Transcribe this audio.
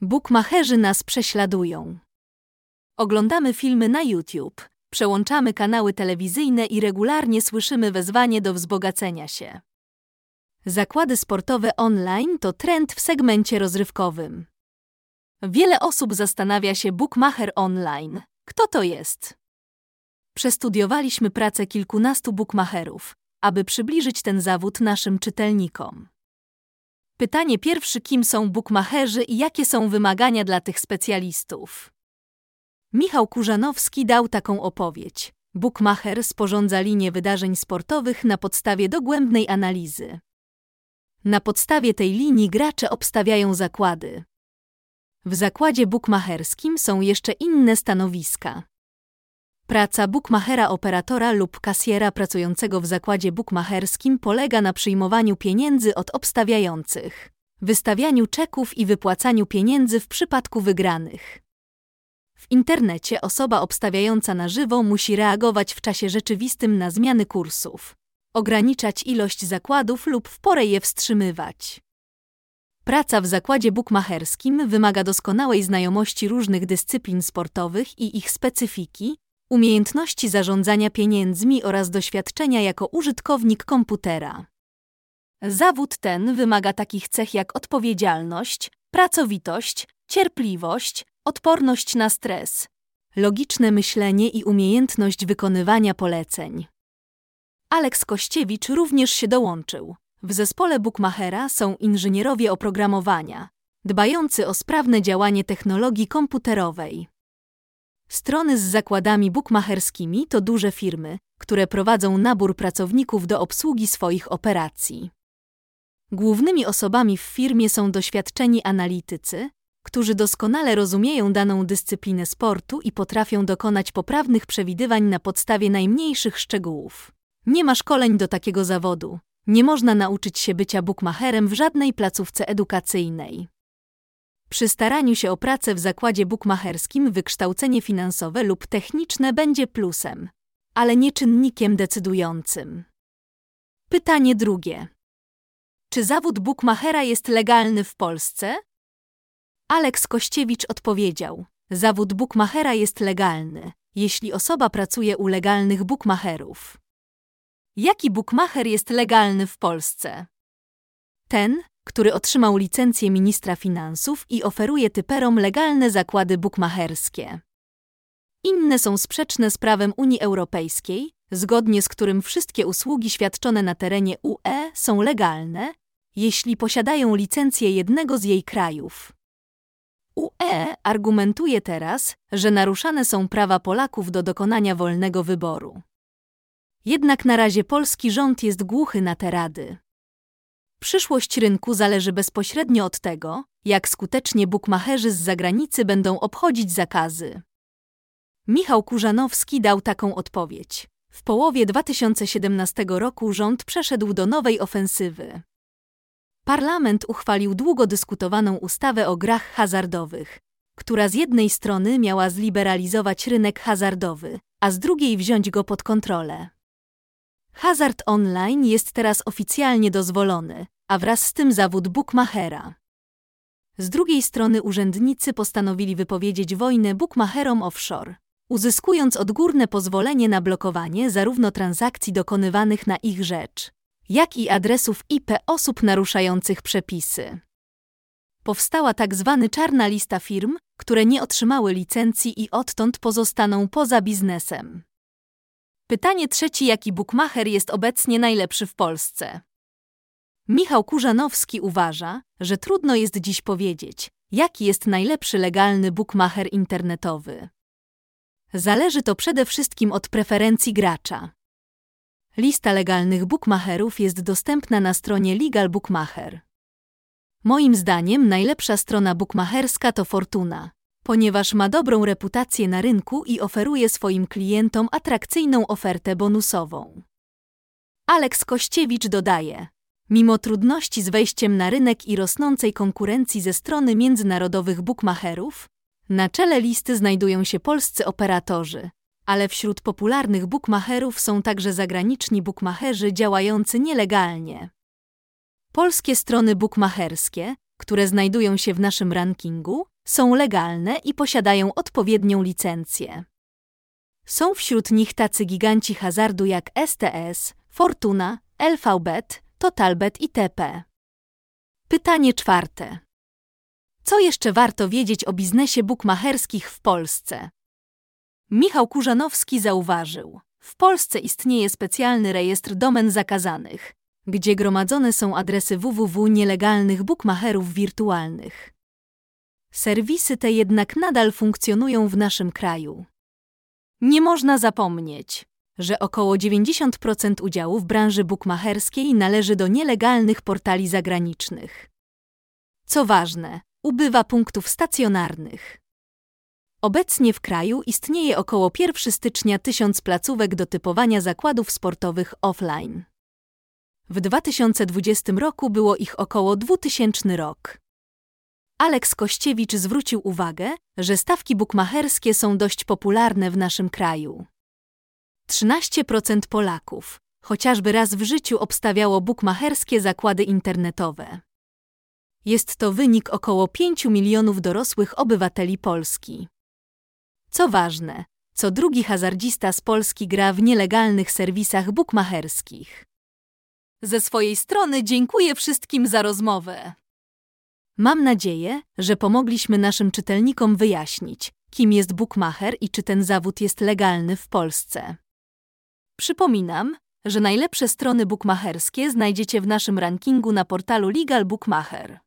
Bukmacherzy nas prześladują. Oglądamy filmy na YouTube, przełączamy kanały telewizyjne i regularnie słyszymy wezwanie do wzbogacenia się. Zakłady sportowe online to trend w segmencie rozrywkowym. Wiele osób zastanawia się Bookmacher Online. Kto to jest? Przestudiowaliśmy pracę kilkunastu bookmacherów, aby przybliżyć ten zawód naszym czytelnikom. Pytanie pierwsze: kim są bookmacherzy i jakie są wymagania dla tych specjalistów? Michał Kurzanowski dał taką opowiedź. Bookmacher sporządza linię wydarzeń sportowych na podstawie dogłębnej analizy. Na podstawie tej linii gracze obstawiają zakłady. W zakładzie bukmacherskim są jeszcze inne stanowiska. Praca bukmachera operatora lub kasjera pracującego w zakładzie bukmacherskim polega na przyjmowaniu pieniędzy od obstawiających, wystawianiu czeków i wypłacaniu pieniędzy w przypadku wygranych. W internecie osoba obstawiająca na żywo musi reagować w czasie rzeczywistym na zmiany kursów, ograniczać ilość zakładów lub w porę je wstrzymywać. Praca w zakładzie bukmacherskim wymaga doskonałej znajomości różnych dyscyplin sportowych i ich specyfiki, umiejętności zarządzania pieniędzmi oraz doświadczenia jako użytkownik komputera. Zawód ten wymaga takich cech jak odpowiedzialność, pracowitość, cierpliwość, odporność na stres, logiczne myślenie i umiejętność wykonywania poleceń. Aleks Kościewicz również się dołączył. W zespole Bookmachera są inżynierowie oprogramowania, dbający o sprawne działanie technologii komputerowej. Strony z zakładami bookmacherskimi to duże firmy, które prowadzą nabór pracowników do obsługi swoich operacji. Głównymi osobami w firmie są doświadczeni analitycy, którzy doskonale rozumieją daną dyscyplinę sportu i potrafią dokonać poprawnych przewidywań na podstawie najmniejszych szczegółów. Nie ma szkoleń do takiego zawodu. Nie można nauczyć się bycia bukmacherem w żadnej placówce edukacyjnej. Przy staraniu się o pracę w zakładzie bukmacherskim wykształcenie finansowe lub techniczne będzie plusem, ale nie czynnikiem decydującym. Pytanie drugie. Czy zawód bukmachera jest legalny w Polsce? Aleks Kościewicz odpowiedział: Zawód bukmachera jest legalny, jeśli osoba pracuje u legalnych bukmacherów. Jaki bukmacher jest legalny w Polsce? Ten, który otrzymał licencję ministra finansów i oferuje typerom legalne zakłady bukmacherskie. Inne są sprzeczne z prawem Unii Europejskiej, zgodnie z którym wszystkie usługi świadczone na terenie UE są legalne, jeśli posiadają licencję jednego z jej krajów. UE argumentuje teraz, że naruszane są prawa Polaków do dokonania wolnego wyboru. Jednak na razie polski rząd jest głuchy na te rady. Przyszłość rynku zależy bezpośrednio od tego, jak skutecznie bukmacherzy z zagranicy będą obchodzić zakazy. Michał Kurzanowski dał taką odpowiedź. W połowie 2017 roku rząd przeszedł do nowej ofensywy. Parlament uchwalił długo dyskutowaną ustawę o grach hazardowych, która z jednej strony miała zliberalizować rynek hazardowy, a z drugiej wziąć go pod kontrolę. Hazard online jest teraz oficjalnie dozwolony, a wraz z tym zawód bookmachera. Z drugiej strony urzędnicy postanowili wypowiedzieć wojnę bookmacherom offshore, uzyskując odgórne pozwolenie na blokowanie zarówno transakcji dokonywanych na ich rzecz, jak i adresów IP osób naruszających przepisy. Powstała tak zwana czarna lista firm, które nie otrzymały licencji i odtąd pozostaną poza biznesem. Pytanie trzecie: jaki bookmacher jest obecnie najlepszy w Polsce? Michał Kurzanowski uważa, że trudno jest dziś powiedzieć, jaki jest najlepszy legalny bookmacher internetowy. Zależy to przede wszystkim od preferencji gracza. Lista legalnych bookmacherów jest dostępna na stronie Legal Bookmacher. Moim zdaniem najlepsza strona bookmacherska to Fortuna, ponieważ ma dobrą reputację na rynku i oferuje swoim klientom atrakcyjną ofertę bonusową. Aleks Kościewicz dodaje: Mimo trudności z wejściem na rynek i rosnącej konkurencji ze strony międzynarodowych bookmacherów, na czele listy znajdują się polscy operatorzy, ale wśród popularnych bookmacherów są także zagraniczni bookmacherzy działający nielegalnie. Polskie strony bookmacherskie które znajdują się w naszym rankingu, są legalne i posiadają odpowiednią licencję. Są wśród nich tacy giganci hazardu jak STS, Fortuna, LVBet, Totalbet itp. Pytanie czwarte. Co jeszcze warto wiedzieć o biznesie bukmacherskich w Polsce? Michał Kurzanowski zauważył: W Polsce istnieje specjalny rejestr domen zakazanych, gdzie gromadzone są adresy www nielegalnych bukmacherów wirtualnych. Serwisy te jednak nadal funkcjonują w naszym kraju. Nie można zapomnieć, że około 90% udziału w branży bukmacherskiej należy do nielegalnych portali zagranicznych. Co ważne, ubywa punktów stacjonarnych. Obecnie w kraju istnieje około 1 stycznia tysiąc placówek do typowania zakładów sportowych offline. W 2020 roku było ich około 2000 rok. Aleks Kościewicz zwrócił uwagę, że stawki bukmacherskie są dość popularne w naszym kraju. 13% Polaków chociażby raz w życiu obstawiało bukmacherskie zakłady internetowe. Jest to wynik około 5 milionów dorosłych obywateli Polski. Co ważne, co drugi hazardzista z Polski gra w nielegalnych serwisach bukmacherskich. Ze swojej strony dziękuję wszystkim za rozmowę. Mam nadzieję, że pomogliśmy naszym czytelnikom wyjaśnić, kim jest bookmacher i czy ten zawód jest legalny w Polsce. Przypominam, że najlepsze strony bookmacherskie znajdziecie w naszym rankingu na portalu Legal Bookmacher.